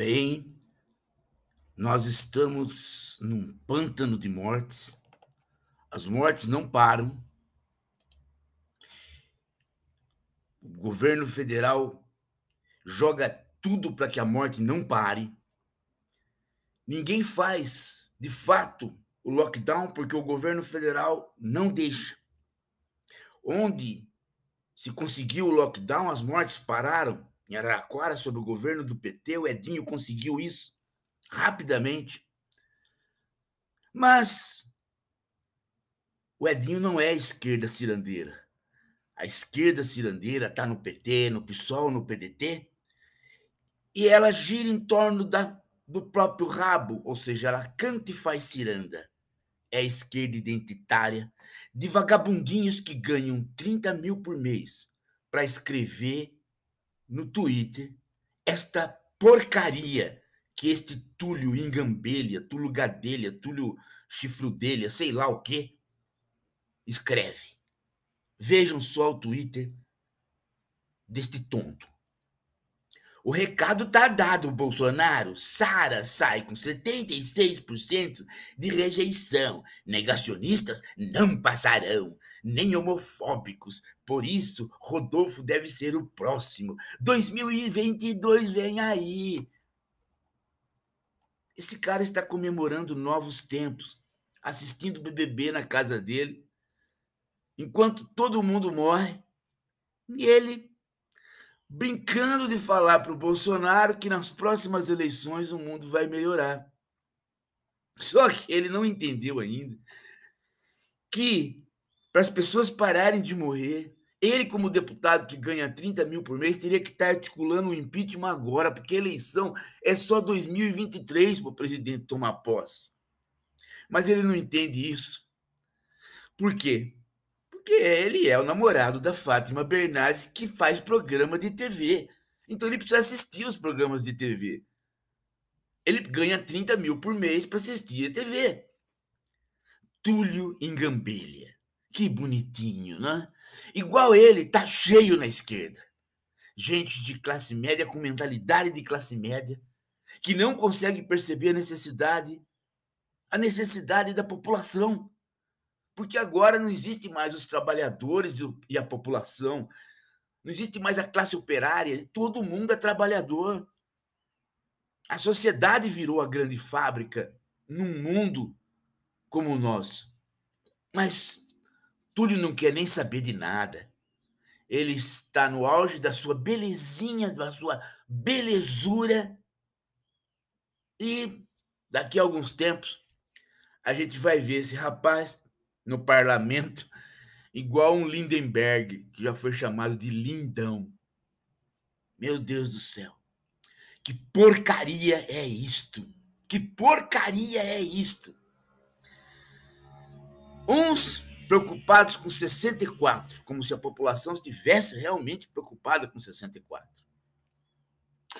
bem, nós estamos num pântano de mortes, as mortes não param, o governo federal joga tudo para que a morte não pare, ninguém faz, de fato, o lockdown porque o governo federal não deixa. Onde se conseguiu o lockdown, as mortes pararam em Araraquara sob o governo do PT, o Edinho conseguiu isso rapidamente. Mas o Edinho não é a esquerda cirandeira. A esquerda cirandeira está no PT, no PSOL, no PDT, e ela gira em torno da, do próprio rabo, ou seja, ela canta e faz ciranda. É a esquerda identitária de vagabundinhos que ganham 30 mil por mês para escrever no Twitter esta porcaria que este Túlio Engambelha, Túlio Gadelha, Túlio Chifrudelha, sei lá o que, escreve. Vejam só o Twitter deste tonto. O recado está dado, Bolsonaro. Sara sai com 76% de rejeição. Negacionistas não passarão, nem homofóbicos. Por isso, Rodolfo deve ser o próximo. 2022 vem aí. Esse cara está comemorando novos tempos, assistindo o BBB na casa dele, enquanto todo mundo morre, e ele brincando de falar para o Bolsonaro que nas próximas eleições o mundo vai melhorar. Só que ele não entendeu ainda que para as pessoas pararem de morrer, ele, como deputado que ganha 30 mil por mês, teria que estar articulando o impeachment agora, porque a eleição é só 2023 para o presidente tomar posse. Mas ele não entende isso. Por quê? Porque ele é o namorado da Fátima Bernardes, que faz programa de TV. Então ele precisa assistir os programas de TV. Ele ganha 30 mil por mês para assistir a TV. Túlio Engambelha. Que bonitinho, né? Igual ele, tá cheio na esquerda. Gente de classe média com mentalidade de classe média, que não consegue perceber a necessidade, a necessidade da população porque agora não existe mais os trabalhadores e a população, não existe mais a classe operária, todo mundo é trabalhador. A sociedade virou a grande fábrica num mundo como o nosso. Mas Túlio não quer nem saber de nada. Ele está no auge da sua belezinha, da sua belezura. E daqui a alguns tempos a gente vai ver esse rapaz no parlamento, igual um Lindenberg, que já foi chamado de lindão. Meu Deus do céu. Que porcaria é isto? Que porcaria é isto? Uns preocupados com 64, como se a população estivesse realmente preocupada com 64.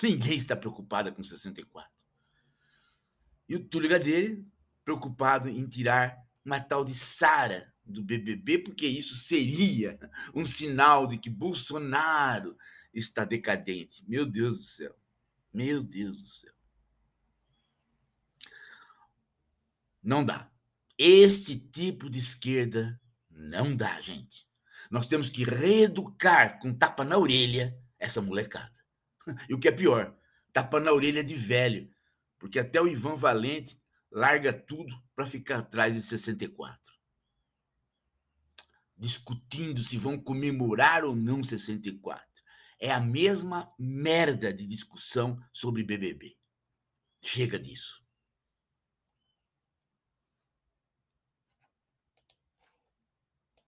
Ninguém está preocupada com 64. E o Túlio Gadelha preocupado em tirar uma tal de Sara do BBB, porque isso seria um sinal de que Bolsonaro está decadente. Meu Deus do céu. Meu Deus do céu. Não dá. Esse tipo de esquerda não dá, gente. Nós temos que reeducar com tapa na orelha essa molecada. E o que é pior, tapa na orelha de velho. Porque até o Ivan Valente larga tudo para ficar atrás de 64. Discutindo se vão comemorar ou não 64. É a mesma merda de discussão sobre BBB. Chega disso.